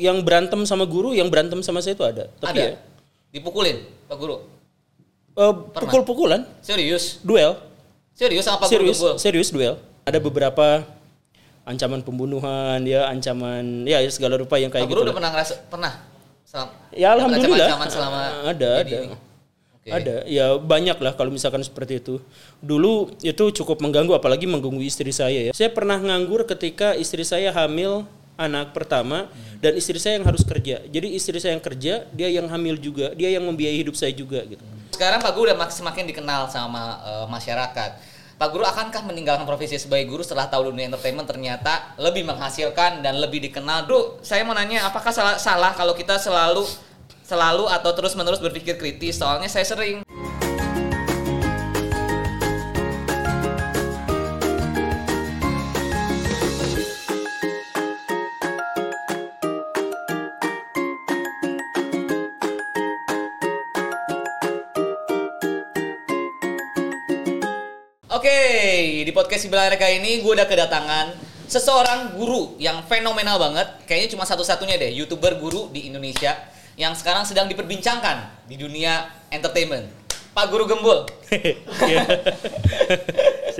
yang berantem sama guru, yang berantem sama saya itu ada. Tapi Ada. ya, Dipukulin, Pak Guru. eh, pukul-pukulan, Serius? duel, Serius Pak serius, Guru serius duel. Ada beberapa ancaman pembunuhan, ya ancaman, ya segala rupa yang Pak kayak Guru gitu. udah pernah ngerasa pernah? Selam- Ya alhamdulillah. ancaman selama ada jadi ada. ini? Oke. Ada, ya banyak lah kalau misalkan seperti itu. Dulu itu cukup mengganggu, apalagi mengganggu istri saya ya. Saya pernah nganggur ketika istri saya hamil anak pertama dan istri saya yang harus kerja. Jadi istri saya yang kerja, dia yang hamil juga, dia yang membiayai hidup saya juga gitu. Sekarang Pak Guru udah mak- semakin dikenal sama eh, masyarakat. Pak Guru akankah meninggalkan profesi sebagai guru setelah tahu dunia entertainment ternyata lebih menghasilkan dan lebih dikenal? Bro, saya mau nanya apakah salah, salah kalau kita selalu selalu atau terus-menerus berpikir kritis? Soalnya saya sering podcast Sibilang Reka ini gue udah kedatangan seseorang guru yang fenomenal banget. Kayaknya cuma satu-satunya deh, youtuber guru di Indonesia yang sekarang sedang diperbincangkan di dunia entertainment. Pak Guru Gembul.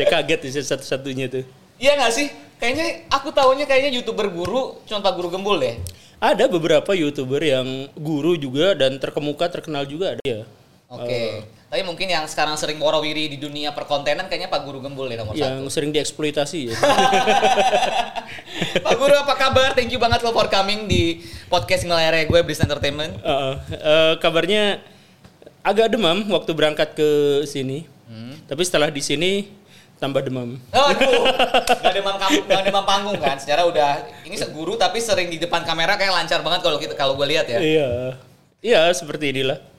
Saya kaget sih satu-satunya tuh. Iya nggak sih? Kayaknya aku tahunya kayaknya youtuber guru cuma Pak Guru Gembul deh. Ada beberapa youtuber yang guru juga dan terkemuka terkenal juga ada ya. Oke. Tapi mungkin yang sekarang sering warawiri di dunia perkontenan kayaknya Pak Guru Gembul deh nomor yang satu. sering dieksploitasi ya. Pak Guru apa kabar? Thank you banget lo for coming di podcast Ngelayar gue Bris Entertainment. Uh, uh, kabarnya agak demam waktu berangkat ke sini. Hmm. Tapi setelah di sini tambah demam. Oh, aduh, nggak demam nggak demam panggung kan? Secara udah ini guru tapi sering di depan kamera kayak lancar banget kalau kita kalau gue lihat ya. Iya. Iya, seperti inilah.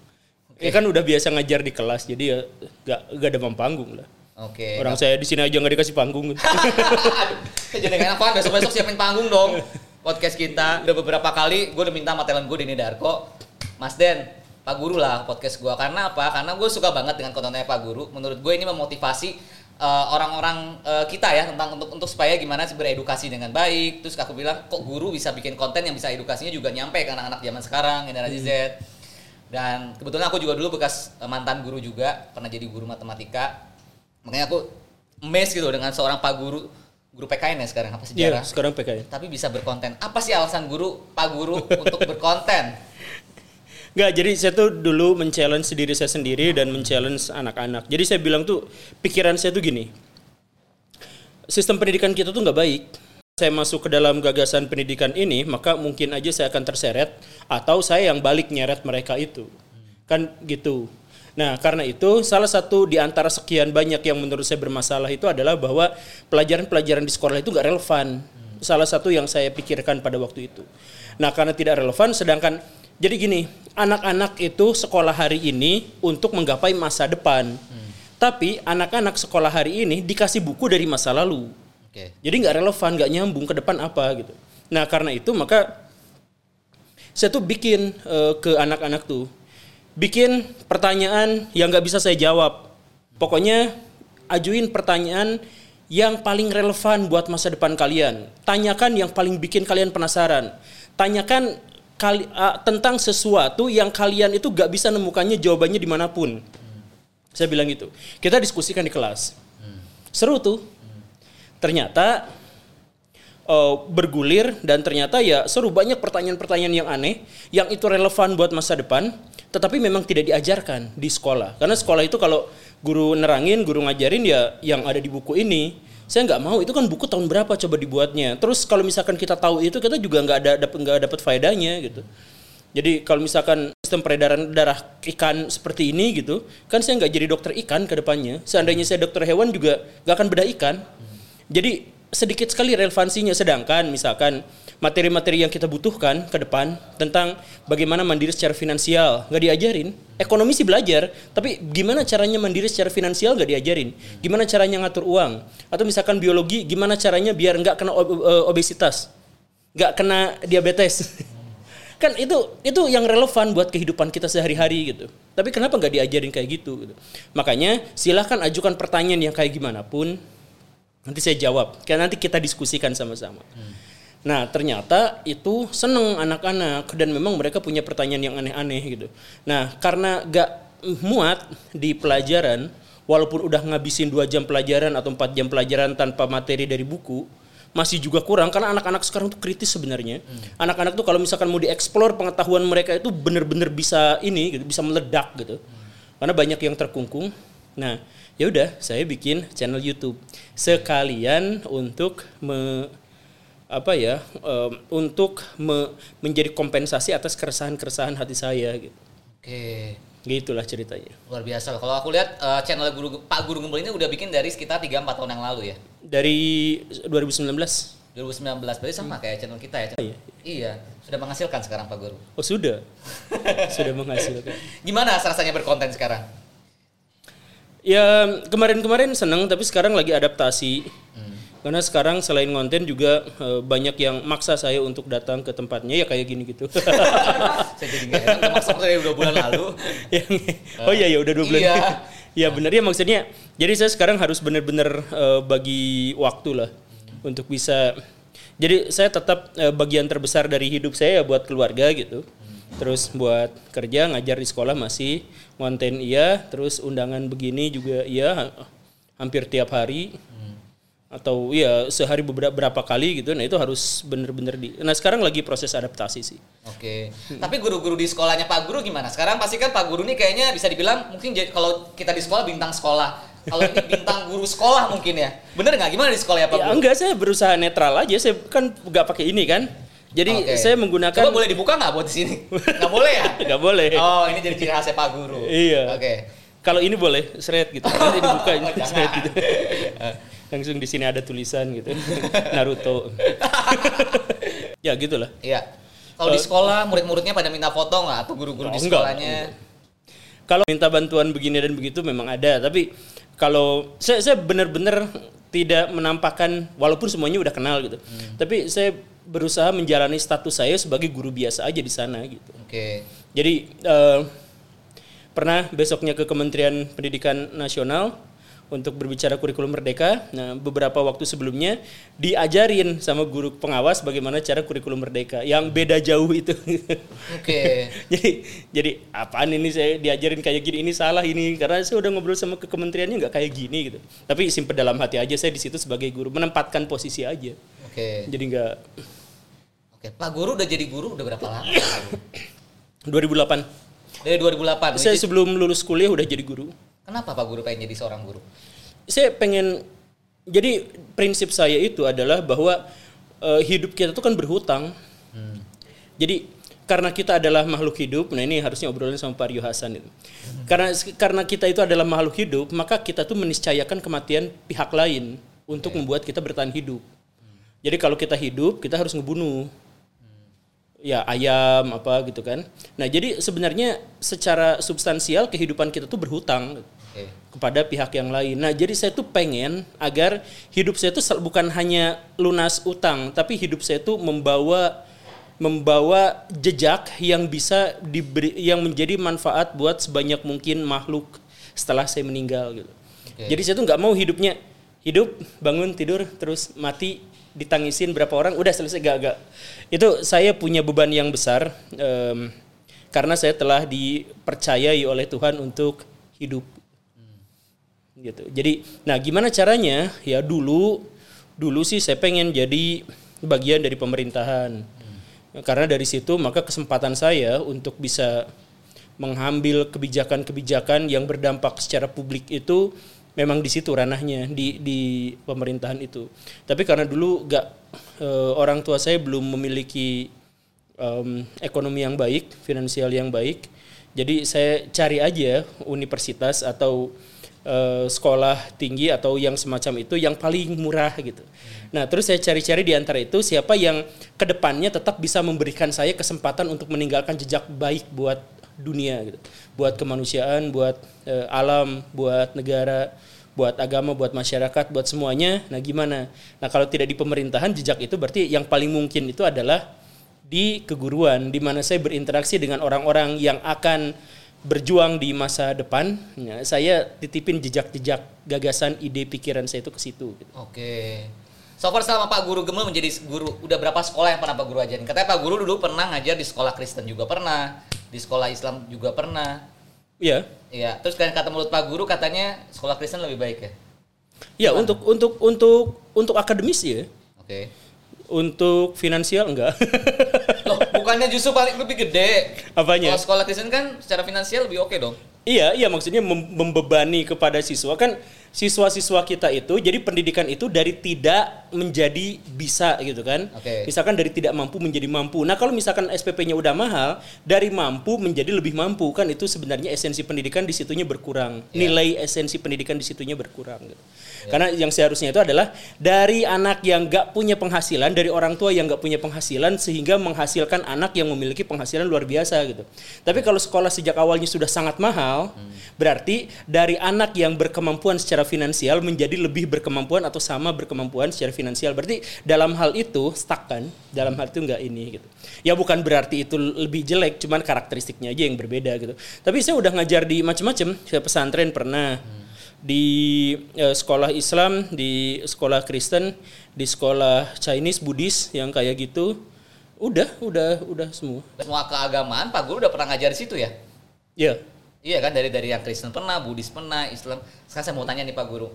Ya kan udah biasa ngajar di kelas, jadi ya gak, gak demam panggung lah. Oke. Orang saya di sini aja nggak dikasih panggung. Jadi enak banget. Besok besok siapin panggung dong. Podcast kita udah beberapa kali gue udah minta sama talent gue Denny Darko, Mas Den, Pak Guru lah podcast gue. Karena apa? Karena gue suka banget dengan kontennya Pak Guru. Menurut gue ini memotivasi eh, orang-orang eh, kita ya tentang untuk untuk supaya gimana sih beredukasi dengan baik. Terus aku bilang kok guru bisa bikin konten yang bisa edukasinya juga nyampe ke anak-anak zaman sekarang generasi Z. Dan kebetulan aku juga dulu bekas eh, mantan guru juga, pernah jadi guru matematika. Makanya aku amazed gitu dengan seorang Pak Guru, guru PKN ya sekarang apa Iya, sejarah. sekarang PKN. Tapi bisa berkonten. Apa sih alasan guru, Pak Guru untuk berkonten? Nggak, jadi saya tuh dulu men-challenge diri saya sendiri dan men-challenge anak-anak. Jadi saya bilang tuh, pikiran saya tuh gini, sistem pendidikan kita tuh nggak baik. Saya masuk ke dalam gagasan pendidikan ini, maka mungkin aja saya akan terseret, atau saya yang balik nyeret mereka itu. Kan gitu. Nah, karena itu salah satu di antara sekian banyak yang menurut saya bermasalah itu adalah bahwa pelajaran-pelajaran di sekolah itu nggak relevan. Salah satu yang saya pikirkan pada waktu itu. Nah, karena tidak relevan, sedangkan jadi gini, anak-anak itu sekolah hari ini untuk menggapai masa depan. Tapi anak-anak sekolah hari ini dikasih buku dari masa lalu. Oke. Jadi nggak relevan, nggak nyambung ke depan apa gitu. Nah karena itu maka saya tuh bikin eh, ke anak-anak tuh, bikin pertanyaan yang nggak bisa saya jawab. Pokoknya ajuin pertanyaan yang paling relevan buat masa depan kalian. Tanyakan yang paling bikin kalian penasaran. Tanyakan kali, ah, tentang sesuatu yang kalian itu gak bisa nemukannya jawabannya di mana pun. Saya bilang gitu. Kita diskusikan di kelas. Seru tuh. Ternyata eh, bergulir dan ternyata ya seru banyak pertanyaan-pertanyaan yang aneh yang itu relevan buat masa depan tetapi memang tidak diajarkan di sekolah karena sekolah itu kalau guru nerangin guru ngajarin ya yang ada di buku ini saya nggak mau itu kan buku tahun berapa coba dibuatnya terus kalau misalkan kita tahu itu kita juga nggak ada nggak dapat faedahnya gitu jadi kalau misalkan sistem peredaran darah ikan seperti ini gitu, kan saya nggak jadi dokter ikan ke depannya. Seandainya saya dokter hewan juga nggak akan beda ikan. Jadi sedikit sekali relevansinya. Sedangkan misalkan materi-materi yang kita butuhkan ke depan tentang bagaimana mandiri secara finansial nggak diajarin. Ekonomi sih belajar, tapi gimana caranya mandiri secara finansial nggak diajarin. Gimana caranya ngatur uang? Atau misalkan biologi, gimana caranya biar nggak kena ob- eh, obesitas, nggak kena diabetes. kan itu itu yang relevan buat kehidupan kita sehari-hari gitu. Tapi kenapa nggak diajarin kayak gitu? gitu. Makanya silahkan ajukan pertanyaan yang kayak gimana pun, nanti saya jawab. Kayak nanti kita diskusikan sama-sama. Nah, ternyata itu seneng anak-anak dan memang mereka punya pertanyaan yang aneh-aneh gitu. Nah, karena gak muat di pelajaran, walaupun udah ngabisin dua jam pelajaran atau empat jam pelajaran tanpa materi dari buku, masih juga kurang karena anak-anak sekarang tuh kritis sebenarnya. Anak-anak tuh kalau misalkan mau dieksplor pengetahuan mereka itu bener-bener bisa ini gitu, bisa meledak gitu. Karena banyak yang terkungkung. Nah, ya udah saya bikin channel YouTube sekalian untuk me, apa ya em, untuk me- menjadi kompensasi atas keresahan-keresahan hati saya gitu. Oke. Gitulah ceritanya. Luar biasa. Kalau aku lihat eh, channel guru Pak Guru Gembel ini udah bikin dari sekitar 3 4 tahun yang lalu ya. Dari 2019. 2019 berarti sama kayak channel kita ya. Iya. Iya, sudah menghasilkan sekarang Pak Guru. Oh sudah. sudah menghasilkan. Gimana rasanya berkonten sekarang? Ya kemarin-kemarin seneng tapi sekarang lagi adaptasi. Karena sekarang selain konten juga eh, banyak yang maksa saya untuk datang ke tempatnya ya kayak gini gitu. Saya jadi nggak enak, udah maksa dua bulan lalu. Yang- oh iya ya udah dua bulan. Iya. ya benar ya maksudnya. Jadi saya sekarang harus benar-benar eh, bagi waktu lah untuk bisa. Jadi saya tetap eh, bagian terbesar dari hidup saya ya buat keluarga gitu. Terus buat kerja ngajar di sekolah masih konten iya, terus undangan begini juga iya ha- hampir tiap hari atau ya sehari beberapa berapa kali gitu. Nah itu harus bener-bener di. Nah sekarang lagi proses adaptasi sih. Oke. Tapi guru-guru di sekolahnya Pak Guru gimana? Sekarang pasti kan Pak Guru nih kayaknya bisa dibilang mungkin kalau kita di sekolah bintang sekolah. Kalau ini bintang guru sekolah mungkin ya. Bener nggak? Gimana di sekolah ya Pak Ya Guru? enggak saya berusaha netral aja. Saya kan nggak pakai ini kan. Jadi Oke. saya menggunakan Coba boleh dibuka nggak buat di sini? Nggak boleh ya? nggak boleh. Oh, ini jadi ciri khasnya Pak Guru. Iya. Oke. Kalau ini boleh shred gitu. Nanti dibuka ini Jangan. shred gitu. Langsung di sini ada tulisan gitu. Naruto. ya gitulah. Iya. Kalau di sekolah murid-muridnya pada minta foto nggak atau guru-guru di Oh, enggak. sekolahnya? Kalau minta bantuan begini dan begitu memang ada, tapi kalau saya saya benar-benar tidak menampakkan walaupun semuanya udah kenal gitu. Tapi saya berusaha menjalani status saya sebagai guru biasa aja di sana gitu. Oke. Jadi eh, pernah besoknya ke Kementerian Pendidikan Nasional untuk berbicara kurikulum merdeka. Nah, beberapa waktu sebelumnya diajarin sama guru pengawas bagaimana cara kurikulum merdeka yang beda jauh itu. Oke. jadi jadi apaan ini saya diajarin kayak gini ini salah ini karena saya udah ngobrol sama ke kementeriannya nggak kayak gini gitu. Tapi simpen dalam hati aja saya di situ sebagai guru menempatkan posisi aja. Oke. Jadi nggak Oke. Pak Guru udah jadi guru udah berapa lama? 2008 Dari 2008. saya Jadi- sebelum lulus kuliah udah jadi guru. Kenapa Pak Guru pengen jadi seorang guru? saya pengen jadi prinsip saya itu adalah bahwa eh, hidup kita itu kan berhutang. Jadi karena kita adalah makhluk hidup, nah ini harusnya obrolan sama Pak Rio Hasan itu. Karena karena kita itu adalah makhluk hidup, maka kita tuh meniscayakan kematian pihak lain untuk membuat kita bertahan hidup. Jadi kalau kita hidup, kita harus ngebunuh. Ya ayam apa gitu kan. Nah, jadi sebenarnya secara substansial kehidupan kita tuh berhutang Oke. kepada pihak yang lain. Nah, jadi saya tuh pengen agar hidup saya tuh bukan hanya lunas utang, tapi hidup saya tuh membawa membawa jejak yang bisa diberi yang menjadi manfaat buat sebanyak mungkin makhluk setelah saya meninggal gitu. Oke. Jadi saya tuh nggak mau hidupnya hidup, bangun, tidur, terus mati, ditangisin berapa orang, udah selesai gak gak. Itu saya punya beban yang besar em, karena saya telah dipercayai oleh Tuhan untuk hidup gitu. Jadi, nah gimana caranya? Ya dulu, dulu sih saya pengen jadi bagian dari pemerintahan. Karena dari situ maka kesempatan saya untuk bisa mengambil kebijakan-kebijakan yang berdampak secara publik itu memang di situ ranahnya di di pemerintahan itu. Tapi karena dulu gak eh, orang tua saya belum memiliki em, ekonomi yang baik, finansial yang baik. Jadi saya cari aja universitas atau eh, sekolah tinggi atau yang semacam itu yang paling murah gitu. Nah terus saya cari-cari di antara itu siapa yang ke depannya tetap bisa memberikan saya kesempatan untuk meninggalkan jejak baik buat dunia gitu, buat kemanusiaan, buat eh, alam, buat negara, buat agama, buat masyarakat, buat semuanya. Nah gimana? Nah kalau tidak di pemerintahan jejak itu berarti yang paling mungkin itu adalah di keguruan di mana saya berinteraksi dengan orang-orang yang akan berjuang di masa depan. Ya, saya titipin jejak-jejak gagasan, ide, pikiran saya itu ke situ. gitu. Oke. So far selama Pak Guru Gemel menjadi guru, udah berapa sekolah yang pernah Pak Guru ajarin? Katanya Pak Guru dulu pernah ngajar di sekolah Kristen juga pernah, di sekolah Islam juga pernah. Iya. Iya, terus kan kata mulut Pak Guru katanya sekolah Kristen lebih baik ya. Ya, untuk untuk untuk untuk akademis ya. Oke. Untuk finansial enggak. Loh, bukannya justru paling lebih gede? Apanya? Kalau sekolah Kristen kan secara finansial lebih oke dong. Iya, iya maksudnya mem- membebani kepada siswa kan siswa-siswa kita itu jadi pendidikan itu dari tidak menjadi bisa gitu kan. Oke. Misalkan dari tidak mampu menjadi mampu. Nah, kalau misalkan SPP-nya udah mahal, dari mampu menjadi lebih mampu kan itu sebenarnya esensi pendidikan di situnya berkurang. Iya. Nilai esensi pendidikan di situnya berkurang gitu. Karena yang seharusnya itu adalah dari anak yang gak punya penghasilan, dari orang tua yang gak punya penghasilan sehingga menghasilkan anak yang memiliki penghasilan luar biasa gitu. Tapi kalau sekolah sejak awalnya sudah sangat mahal, berarti dari anak yang berkemampuan secara finansial menjadi lebih berkemampuan atau sama berkemampuan secara finansial. Berarti dalam hal itu stuck kan? Dalam hal itu nggak ini gitu. Ya bukan berarti itu lebih jelek, cuman karakteristiknya aja yang berbeda gitu. Tapi saya udah ngajar di macam-macam, saya pesantren pernah. Di eh, sekolah Islam, di sekolah Kristen, di sekolah Chinese, Buddhis yang kayak gitu. Udah, udah, udah semua. Semua keagamaan Pak Guru udah pernah ngajar di situ ya? Ya. Iya kan dari dari yang Kristen pernah, Buddhis pernah, Islam. Sekarang saya mau tanya nih Pak Guru,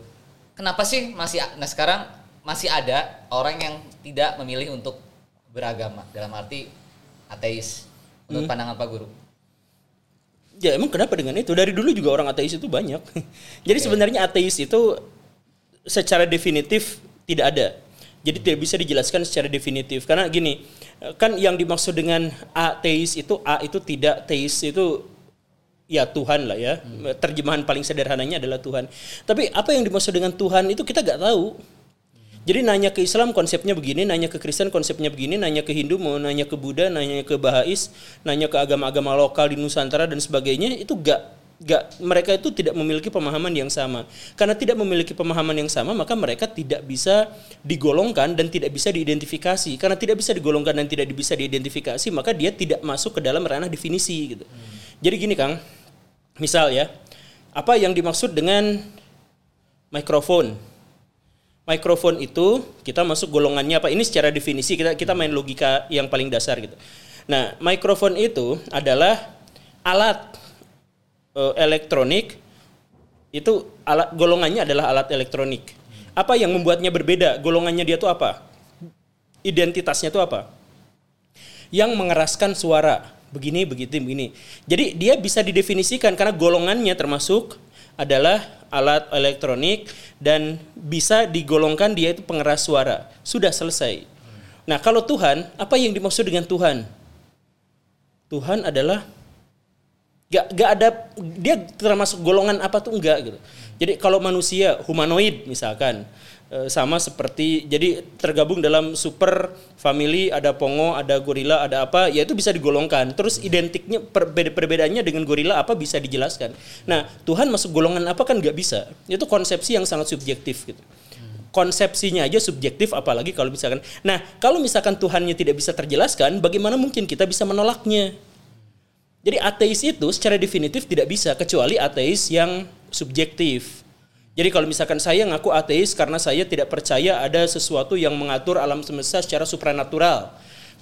kenapa sih masih nah sekarang masih ada orang yang tidak memilih untuk beragama dalam arti ateis menurut pandangan Pak Guru? Ya emang kenapa dengan itu? Dari dulu juga orang ateis itu banyak. Jadi sebenarnya ateis itu secara definitif tidak ada. Jadi tidak bisa dijelaskan secara definitif karena gini, kan yang dimaksud dengan ateis itu a itu tidak teis itu ya Tuhan lah ya. Terjemahan paling sederhananya adalah Tuhan. Tapi apa yang dimaksud dengan Tuhan itu kita nggak tahu. Jadi nanya ke Islam konsepnya begini, nanya ke Kristen konsepnya begini, nanya ke Hindu, mau nanya ke Buddha, nanya ke Bahais, nanya ke agama-agama lokal di Nusantara dan sebagainya itu gak gak mereka itu tidak memiliki pemahaman yang sama. Karena tidak memiliki pemahaman yang sama, maka mereka tidak bisa digolongkan dan tidak bisa diidentifikasi. Karena tidak bisa digolongkan dan tidak bisa diidentifikasi, maka dia tidak masuk ke dalam ranah definisi gitu. Jadi gini Kang, misal ya, apa yang dimaksud dengan mikrofon? mikrofon itu kita masuk golongannya apa? Ini secara definisi kita kita main logika yang paling dasar gitu. Nah, mikrofon itu adalah alat eh, elektronik itu alat golongannya adalah alat elektronik. Apa yang membuatnya berbeda? Golongannya dia tuh apa? Identitasnya tuh apa? Yang mengeraskan suara begini begitu begini. Jadi dia bisa didefinisikan karena golongannya termasuk adalah alat elektronik dan bisa digolongkan dia itu pengeras suara. Sudah selesai. Nah, kalau Tuhan, apa yang dimaksud dengan Tuhan? Tuhan adalah gak, gak ada dia termasuk golongan apa tuh enggak gitu. Jadi kalau manusia humanoid misalkan sama seperti jadi tergabung dalam super family ada pongo, ada gorila, ada apa, ya itu bisa digolongkan. Terus identiknya perbeda perbedaannya dengan gorila apa bisa dijelaskan. Nah, Tuhan masuk golongan apa kan nggak bisa. Itu konsepsi yang sangat subjektif gitu. Konsepsinya aja subjektif apalagi kalau misalkan. Nah, kalau misalkan Tuhannya tidak bisa terjelaskan, bagaimana mungkin kita bisa menolaknya? Jadi ateis itu secara definitif tidak bisa kecuali ateis yang subjektif. Jadi kalau misalkan saya ngaku ateis karena saya tidak percaya ada sesuatu yang mengatur alam semesta secara supranatural.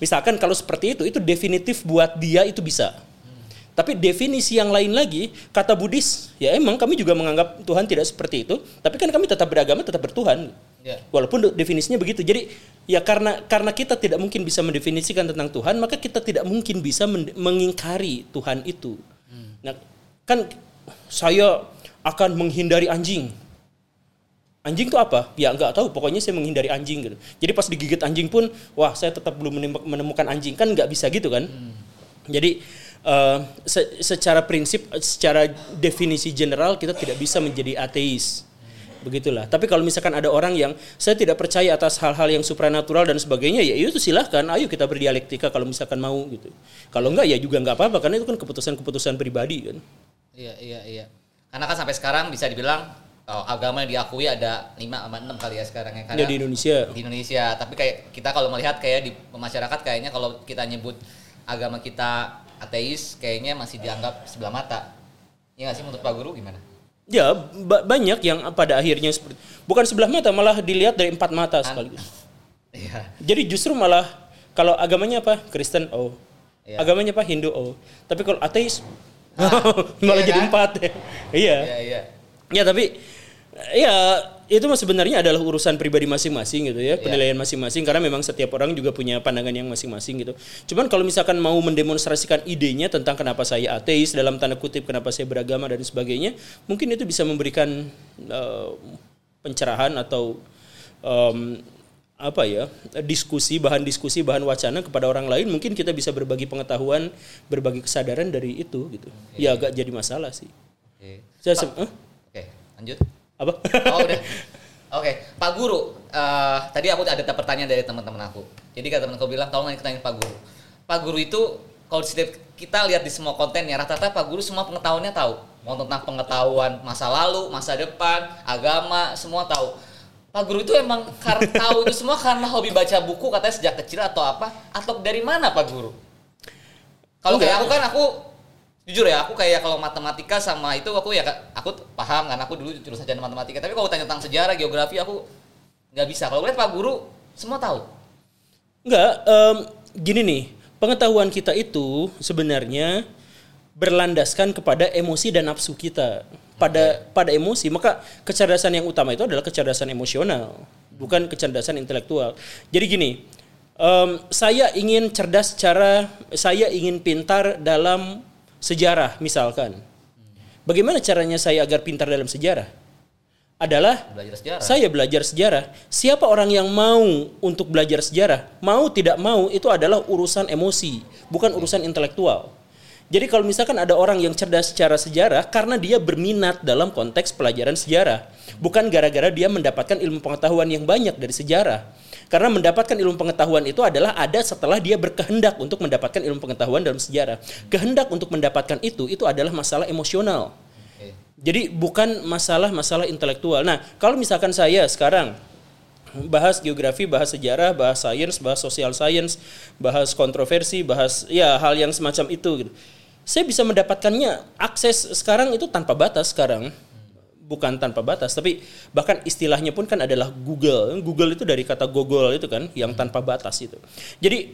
Misalkan kalau seperti itu, itu definitif buat dia itu bisa. Tapi definisi yang lain lagi, kata Buddhis, ya emang kami juga menganggap Tuhan tidak seperti itu, tapi kan kami tetap beragama, tetap bertuhan. Ya. Walaupun definisinya begitu. Jadi ya karena karena kita tidak mungkin bisa mendefinisikan tentang Tuhan, maka kita tidak mungkin bisa men- mengingkari Tuhan itu. Nah, kan saya akan menghindari anjing. Anjing itu apa? Ya nggak tahu. Pokoknya saya menghindari anjing gitu. Jadi pas digigit anjing pun, wah saya tetap belum menem- menemukan anjing kan nggak bisa gitu kan? Jadi eh, se- secara prinsip, secara definisi general kita tidak bisa menjadi ateis. Begitulah. Tapi kalau misalkan ada orang yang saya tidak percaya atas hal-hal yang supranatural dan sebagainya, ya itu silahkan. Ayo kita berdialektika kalau misalkan mau gitu. Kalau enggak ya juga nggak apa-apa karena itu kan keputusan-keputusan pribadi kan. Iya, iya, iya. Karena kan sampai sekarang bisa dibilang oh, agama yang diakui ada 5 sama 6 kali ya sekarang ya. Karena Ya, di Indonesia. Di Indonesia. Tapi kayak kita kalau melihat kayak di masyarakat kayaknya kalau kita nyebut agama kita ateis kayaknya masih dianggap sebelah mata. Iya nggak sih menurut Pak Guru gimana? Ya ba- banyak yang pada akhirnya seperti bukan sebelah mata malah dilihat dari empat mata sekaligus. Iya. Jadi justru malah kalau agamanya apa Kristen oh, Iya. agamanya apa Hindu oh, tapi kalau ateis Ah, malah iya jadi kan? empat ya. Iya. Iya, iya. Ya tapi ya itu sebenarnya adalah urusan pribadi masing-masing gitu ya, penilaian masing-masing karena memang setiap orang juga punya pandangan yang masing-masing gitu. Cuman kalau misalkan mau mendemonstrasikan idenya tentang kenapa saya ateis dalam tanda kutip kenapa saya beragama dan sebagainya, mungkin itu bisa memberikan eh, pencerahan atau em, apa ya diskusi bahan diskusi bahan wacana kepada orang lain mungkin kita bisa berbagi pengetahuan berbagi kesadaran dari itu gitu ya agak jadi masalah sih Oke. saya se- eh? Oke, lanjut. Apa Oh udah. Oke, Pak Guru. eh, tadi aku ada pertanyaan dari teman-teman aku. Jadi kata teman aku bilang, tolong tanya Pak Guru. Pak Guru itu kalau kita lihat di semua kontennya, rata-rata Pak Guru semua pengetahuannya tahu. Mau tentang pengetahuan masa lalu, masa depan, agama, semua tahu. Pak Guru itu emang karena tahu itu semua karena hobi baca buku katanya sejak kecil atau apa? Atau dari mana Pak Guru? Kalau kayak aku kan aku jujur ya aku kayak kalau matematika sama itu aku ya aku paham kan aku dulu jurusan sarjana matematika tapi kalau tanya tentang sejarah geografi aku nggak bisa kalau lihat pak guru semua tahu Enggak, em, gini nih, pengetahuan kita itu sebenarnya berlandaskan kepada emosi dan nafsu kita. Pada pada emosi, maka kecerdasan yang utama itu adalah kecerdasan emosional, bukan kecerdasan intelektual. Jadi gini, em, saya ingin cerdas secara, saya ingin pintar dalam sejarah misalkan. Bagaimana caranya saya agar pintar dalam sejarah? Adalah belajar sejarah saya belajar sejarah. Siapa orang yang mau untuk belajar sejarah? Mau tidak mau itu adalah urusan emosi, bukan urusan intelektual. Jadi kalau misalkan ada orang yang cerdas secara sejarah karena dia berminat dalam konteks pelajaran sejarah, bukan gara-gara dia mendapatkan ilmu pengetahuan yang banyak dari sejarah. Karena mendapatkan ilmu pengetahuan itu adalah ada setelah dia berkehendak untuk mendapatkan ilmu pengetahuan dalam sejarah. Kehendak untuk mendapatkan itu itu adalah masalah emosional. Jadi bukan masalah-masalah intelektual. Nah, kalau misalkan saya sekarang bahas geografi, bahas sejarah, bahas sains, bahas social science, bahas kontroversi, bahas ya hal yang semacam itu gitu. Saya bisa mendapatkannya akses sekarang itu tanpa batas sekarang. Bukan tanpa batas, tapi bahkan istilahnya pun kan adalah Google. Google itu dari kata Google itu kan yang tanpa batas itu. Jadi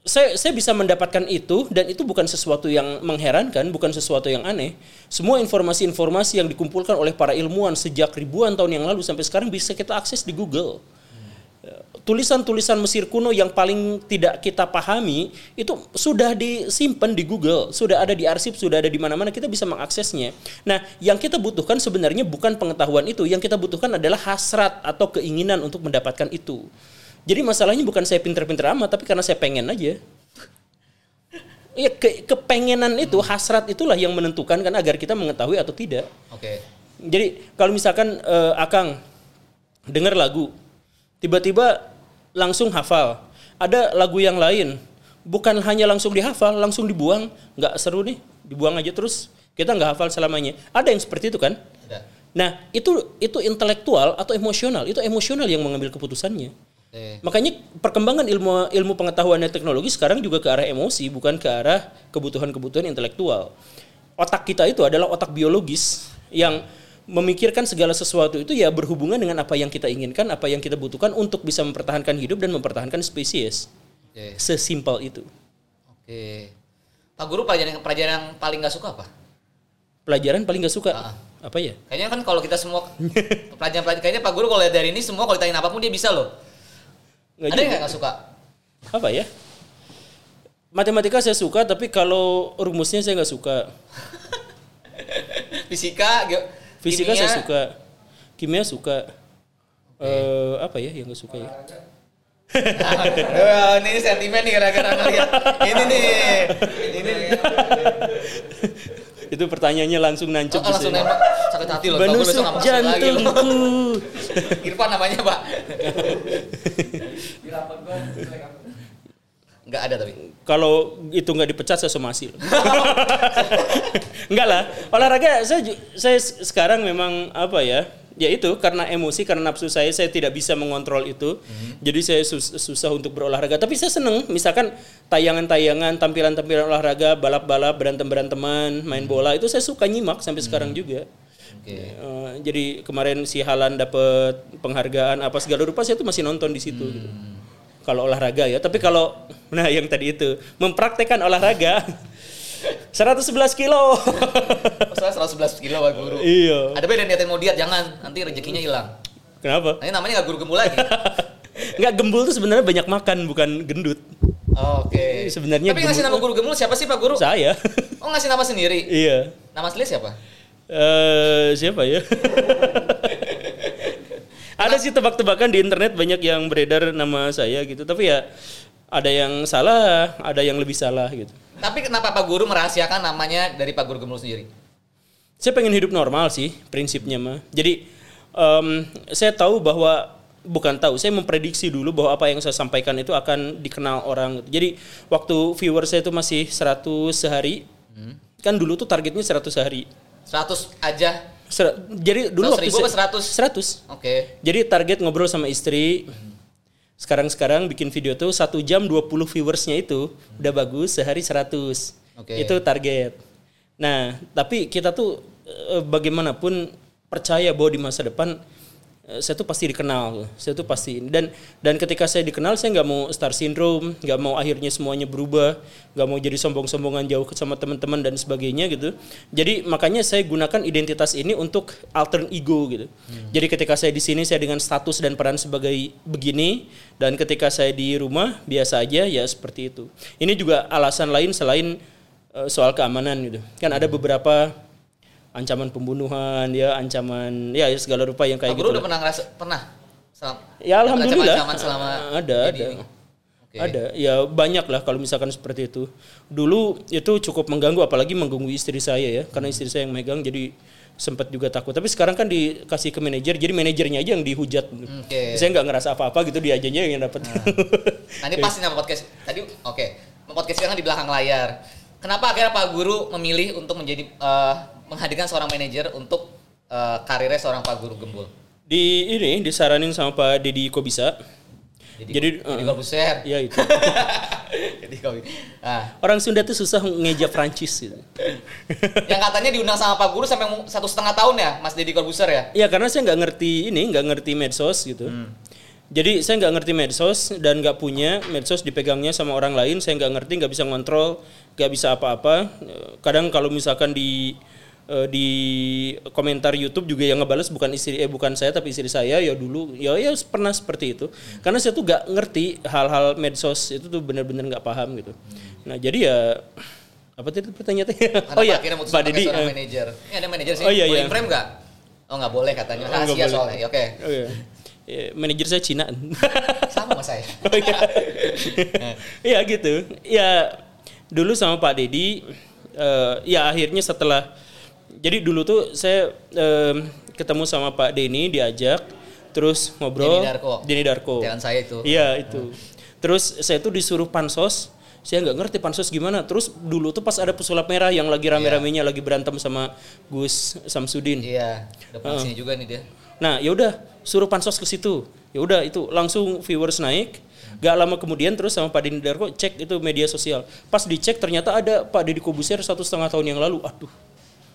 saya saya bisa mendapatkan itu dan itu bukan sesuatu yang mengherankan, bukan sesuatu yang aneh. Semua informasi-informasi yang dikumpulkan oleh para ilmuwan sejak ribuan tahun yang lalu sampai sekarang bisa kita akses di Google. Tulisan-tulisan Mesir kuno yang paling tidak kita pahami itu sudah disimpan di Google, sudah ada di arsip, sudah ada di mana-mana kita bisa mengaksesnya. Nah, yang kita butuhkan sebenarnya bukan pengetahuan itu, yang kita butuhkan adalah hasrat atau keinginan untuk mendapatkan itu. Jadi masalahnya bukan saya pinter-pinter amat, tapi karena saya pengen aja. Iya, ke, kepengenan itu, hasrat itulah yang menentukan kan agar kita mengetahui atau tidak. oke Jadi kalau misalkan eh, Akang dengar lagu, tiba-tiba langsung hafal. Ada lagu yang lain, bukan hanya langsung dihafal, langsung dibuang, nggak seru nih, dibuang aja terus. Kita nggak hafal selamanya. Ada yang seperti itu kan? Ada. Nah itu itu intelektual atau emosional, itu emosional yang mengambil keputusannya. Oke. Makanya perkembangan ilmu ilmu pengetahuan dan teknologi sekarang juga ke arah emosi, bukan ke arah kebutuhan-kebutuhan intelektual. Otak kita itu adalah otak biologis yang memikirkan segala sesuatu itu ya berhubungan dengan apa yang kita inginkan, apa yang kita butuhkan untuk bisa mempertahankan hidup dan mempertahankan spesies. Oke. Sesimpel itu. Oke. Pak Guru pelajaran pelajaran yang paling nggak suka apa? Pelajaran paling gak suka Ah. apa ya? Kayaknya kan kalau kita semua pelajaran pelajaran kayaknya Pak Guru kalau lihat dari ini semua kalau ditanyain apa pun dia bisa loh. Nggak Ada nggak suka? Apa ya? Matematika saya suka, tapi kalau rumusnya saya nggak suka. Fisika, Fisika kimia, saya suka, kimia suka. Eh apa ya yang gak suka ya? Wah, ini sentimen nih gara-gara ngeliat ini nih. Ini nih. Itu pertanyaannya langsung nancep Oh, langsung di nembak sakit hati loh. Menusuk jantungku. Irfan namanya, Pak. Enggak ada tapi. Kalau itu nggak dipecat saya somasil. Enggak lah. Olahraga saya saya sekarang memang apa ya? Ya itu karena emosi karena nafsu saya saya tidak bisa mengontrol itu. Jadi saya sus- susah untuk berolahraga. Tapi saya seneng misalkan tayangan-tayangan, tampilan-tampilan olahraga, balap-balap, berantem-beranteman, main bola itu saya suka nyimak sampai sekarang juga. Oke. Eh, jadi kemarin si Halan dapat penghargaan apa segala rupa saya tuh masih nonton di situ gitu. Kalau olahraga ya, tapi kalau nah yang tadi itu mempraktekkan olahraga 111 kilo. Masalah 111 kilo Pak Guru. iya. Ada beda niatin mau diet jangan nanti rezekinya hilang. Kenapa? Nanti namanya nggak guru gembul lagi. Nggak gembul tuh sebenarnya banyak makan bukan gendut. Oke. Sebenarnya Tapi ngasih nama guru gembul siapa sih Pak Guru? Saya. Oh ngasih nama sendiri. iya. Nama asli siapa? Eh siapa ya? ada sih tebak-tebakan di internet banyak yang beredar nama saya gitu, tapi ya ada yang salah, ada yang lebih salah gitu. Tapi kenapa Pak Guru merahasiakan namanya dari Pak Guru Gembul sendiri? Saya pengen hidup normal sih prinsipnya mah. Jadi em, saya tahu bahwa bukan tahu, saya memprediksi dulu bahwa apa yang saya sampaikan itu akan dikenal orang. Jadi waktu viewer saya itu masih 100 sehari, kan dulu tuh targetnya 100 sehari. 100 aja. Ser- jadi dulu 100 waktu ribu saya- apa 100. Oke. Jadi target ngobrol sama istri. Sekarang-sekarang bikin video tuh 1 jam 20 viewersnya itu udah bagus sehari 100. Oke. Itu target. Nah, tapi kita tuh eh, bagaimanapun percaya bahwa di masa depan saya tuh pasti dikenal. Saya tuh pasti dan dan ketika saya dikenal saya nggak mau star syndrome, nggak mau akhirnya semuanya berubah, nggak mau jadi sombong-sombongan jauh sama teman-teman dan sebagainya gitu. Jadi makanya saya gunakan identitas ini untuk alter ego gitu. Jadi ketika saya di sini saya dengan status dan peran sebagai begini dan ketika saya di rumah biasa aja ya seperti itu. Ini juga alasan lain selain eh, soal keamanan gitu. Kan ada beberapa ancaman pembunuhan ya, ancaman ya segala rupa yang kayak Pak gitu. Guru lah. udah pernah ngerasa pernah? Selam- Ya alhamdulillah. ancaman selama ada jadi ada. ini? Oke. Ada, ya banyak lah kalau misalkan seperti itu. Dulu itu cukup mengganggu, apalagi mengganggu istri saya ya, karena istri saya yang megang, jadi sempat juga takut. Tapi sekarang kan dikasih ke manajer, jadi manajernya aja yang dihujat. Oke. Saya nggak ngerasa apa-apa gitu, dia aja yang dapat. Nanti pasti nama podcast tadi oke. Podcast sekarang di belakang layar. Kenapa akhirnya Pak Guru memilih untuk menjadi eh, menghadirkan seorang manajer untuk eh, karirnya seorang Pak Guru Gembul? Di ini disaranin sama Pak Deddy Kobisa. Jadi Jadi, uh, Corbusier. Ya itu. jadi kopi. Nah, Orang Sunda tuh susah ngeja Prancis gitu. yang katanya diundang sama Pak Guru sampai satu setengah tahun ya, Mas Deddy Corbusier ya? Ya karena saya nggak ngerti ini, nggak ngerti medsos gitu. Jadi saya nggak ngerti medsos dan nggak punya medsos dipegangnya sama orang lain. Saya nggak ngerti, nggak bisa ngontrol, nggak bisa apa-apa. Eh, Kadang kalau misalkan di eh, di komentar YouTube juga yang ngebales bukan istri eh bukan saya tapi istri saya ya dulu ya ya pernah seperti itu. Karena saya tuh nggak ngerti hal-hal medsos itu tuh benar-benar nggak paham gitu. Nah jadi ya apa tadi pertanyaannya? Oh iya, mutusin Pak Deddy. eh, manajer. Ini ada manajer sih. Oh, iya, boleh iya. frame nggak? Oh nggak boleh katanya. Oh, Rahasia boleh. soalnya. Oke. Oh iya. Ya, manajer saya Cina. Sama saya. Oh, iya. Iya gitu. Ya dulu sama Pak Dedi eh, ya akhirnya setelah jadi dulu tuh saya em, ketemu sama Pak Denny diajak terus ngobrol Denny Darko. Denny Darko. Jangan saya itu. Iya itu. Terus saya tuh disuruh pansos, saya nggak ngerti pansos gimana. Terus dulu tuh pas ada pesulap merah yang lagi rame-ramenya lagi berantem sama Gus Samsudin. Iya. Pulang sini juga nih dia. Nah, ya udah suruh pansos ke situ. Ya udah itu langsung viewers naik. Gak lama kemudian terus sama Pak Dini Darko cek itu media sosial. Pas dicek ternyata ada Pak Deddy Kobusier satu setengah tahun yang lalu. Aduh,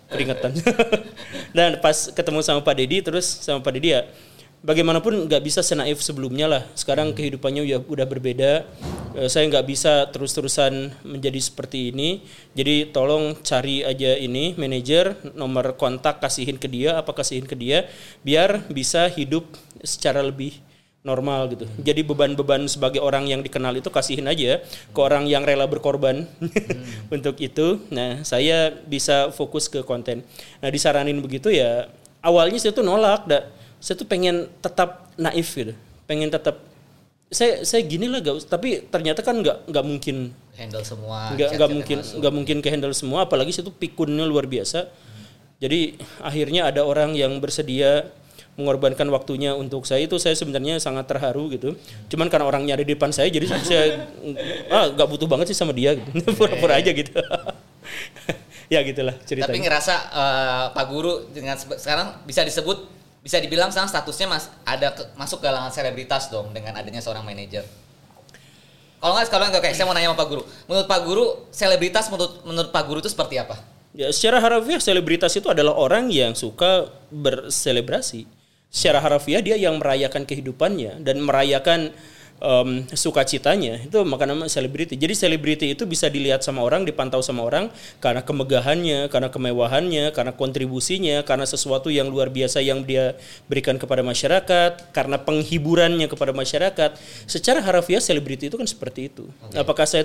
keringetan. Dan pas ketemu sama Pak Deddy terus sama Pak Deddy ya bagaimanapun nggak bisa senaif sebelumnya lah. Sekarang kehidupannya udah, udah berbeda. Eh, saya nggak bisa terus-terusan menjadi seperti ini. Jadi tolong cari aja ini manajer nomor kontak kasihin ke dia apa kasihin ke dia biar bisa hidup secara lebih normal gitu. Jadi beban-beban sebagai orang yang dikenal itu kasihin aja ke orang yang rela berkorban untuk itu. Nah, saya bisa fokus ke konten. Nah, disaranin begitu ya awalnya saya tuh nolak, dah. Saya tuh pengen tetap naif gitu. Pengen tetap saya saya gini lah gak, tapi ternyata kan nggak nggak mungkin Handle semua. nggak nggak mungkin nggak mungkin ke handle semua apalagi situ pikunnya luar biasa jadi akhirnya ada orang yang bersedia mengorbankan waktunya untuk saya itu saya sebenarnya sangat terharu gitu cuman karena orangnya ada di depan saya jadi saya ah nggak butuh banget sih sama dia gitu pura-pura aja gitu ya gitulah Tapi ceritanya ngerasa eh, Pak Guru dengan sekarang bisa disebut bisa dibilang sekarang statusnya mas ada ke- masuk ke kalangan selebritas dong dengan adanya seorang manajer. Kalau nggak kalau nggak kayak saya mau nanya sama Pak Guru. Menurut Pak Guru selebritas menurut menurut Pak Guru itu seperti apa? Ya, secara harafiah selebritas itu adalah orang yang suka berselebrasi. Secara harafiah dia yang merayakan kehidupannya dan merayakan em, sukacitanya itu maka nama selebriti. Jadi selebriti itu bisa dilihat sama orang, dipantau sama orang karena kemegahannya, karena kemewahannya, karena kontribusinya, karena sesuatu yang luar biasa yang dia berikan kepada masyarakat, karena penghiburannya kepada masyarakat. Secara harafiah selebriti itu kan seperti itu. Apakah saya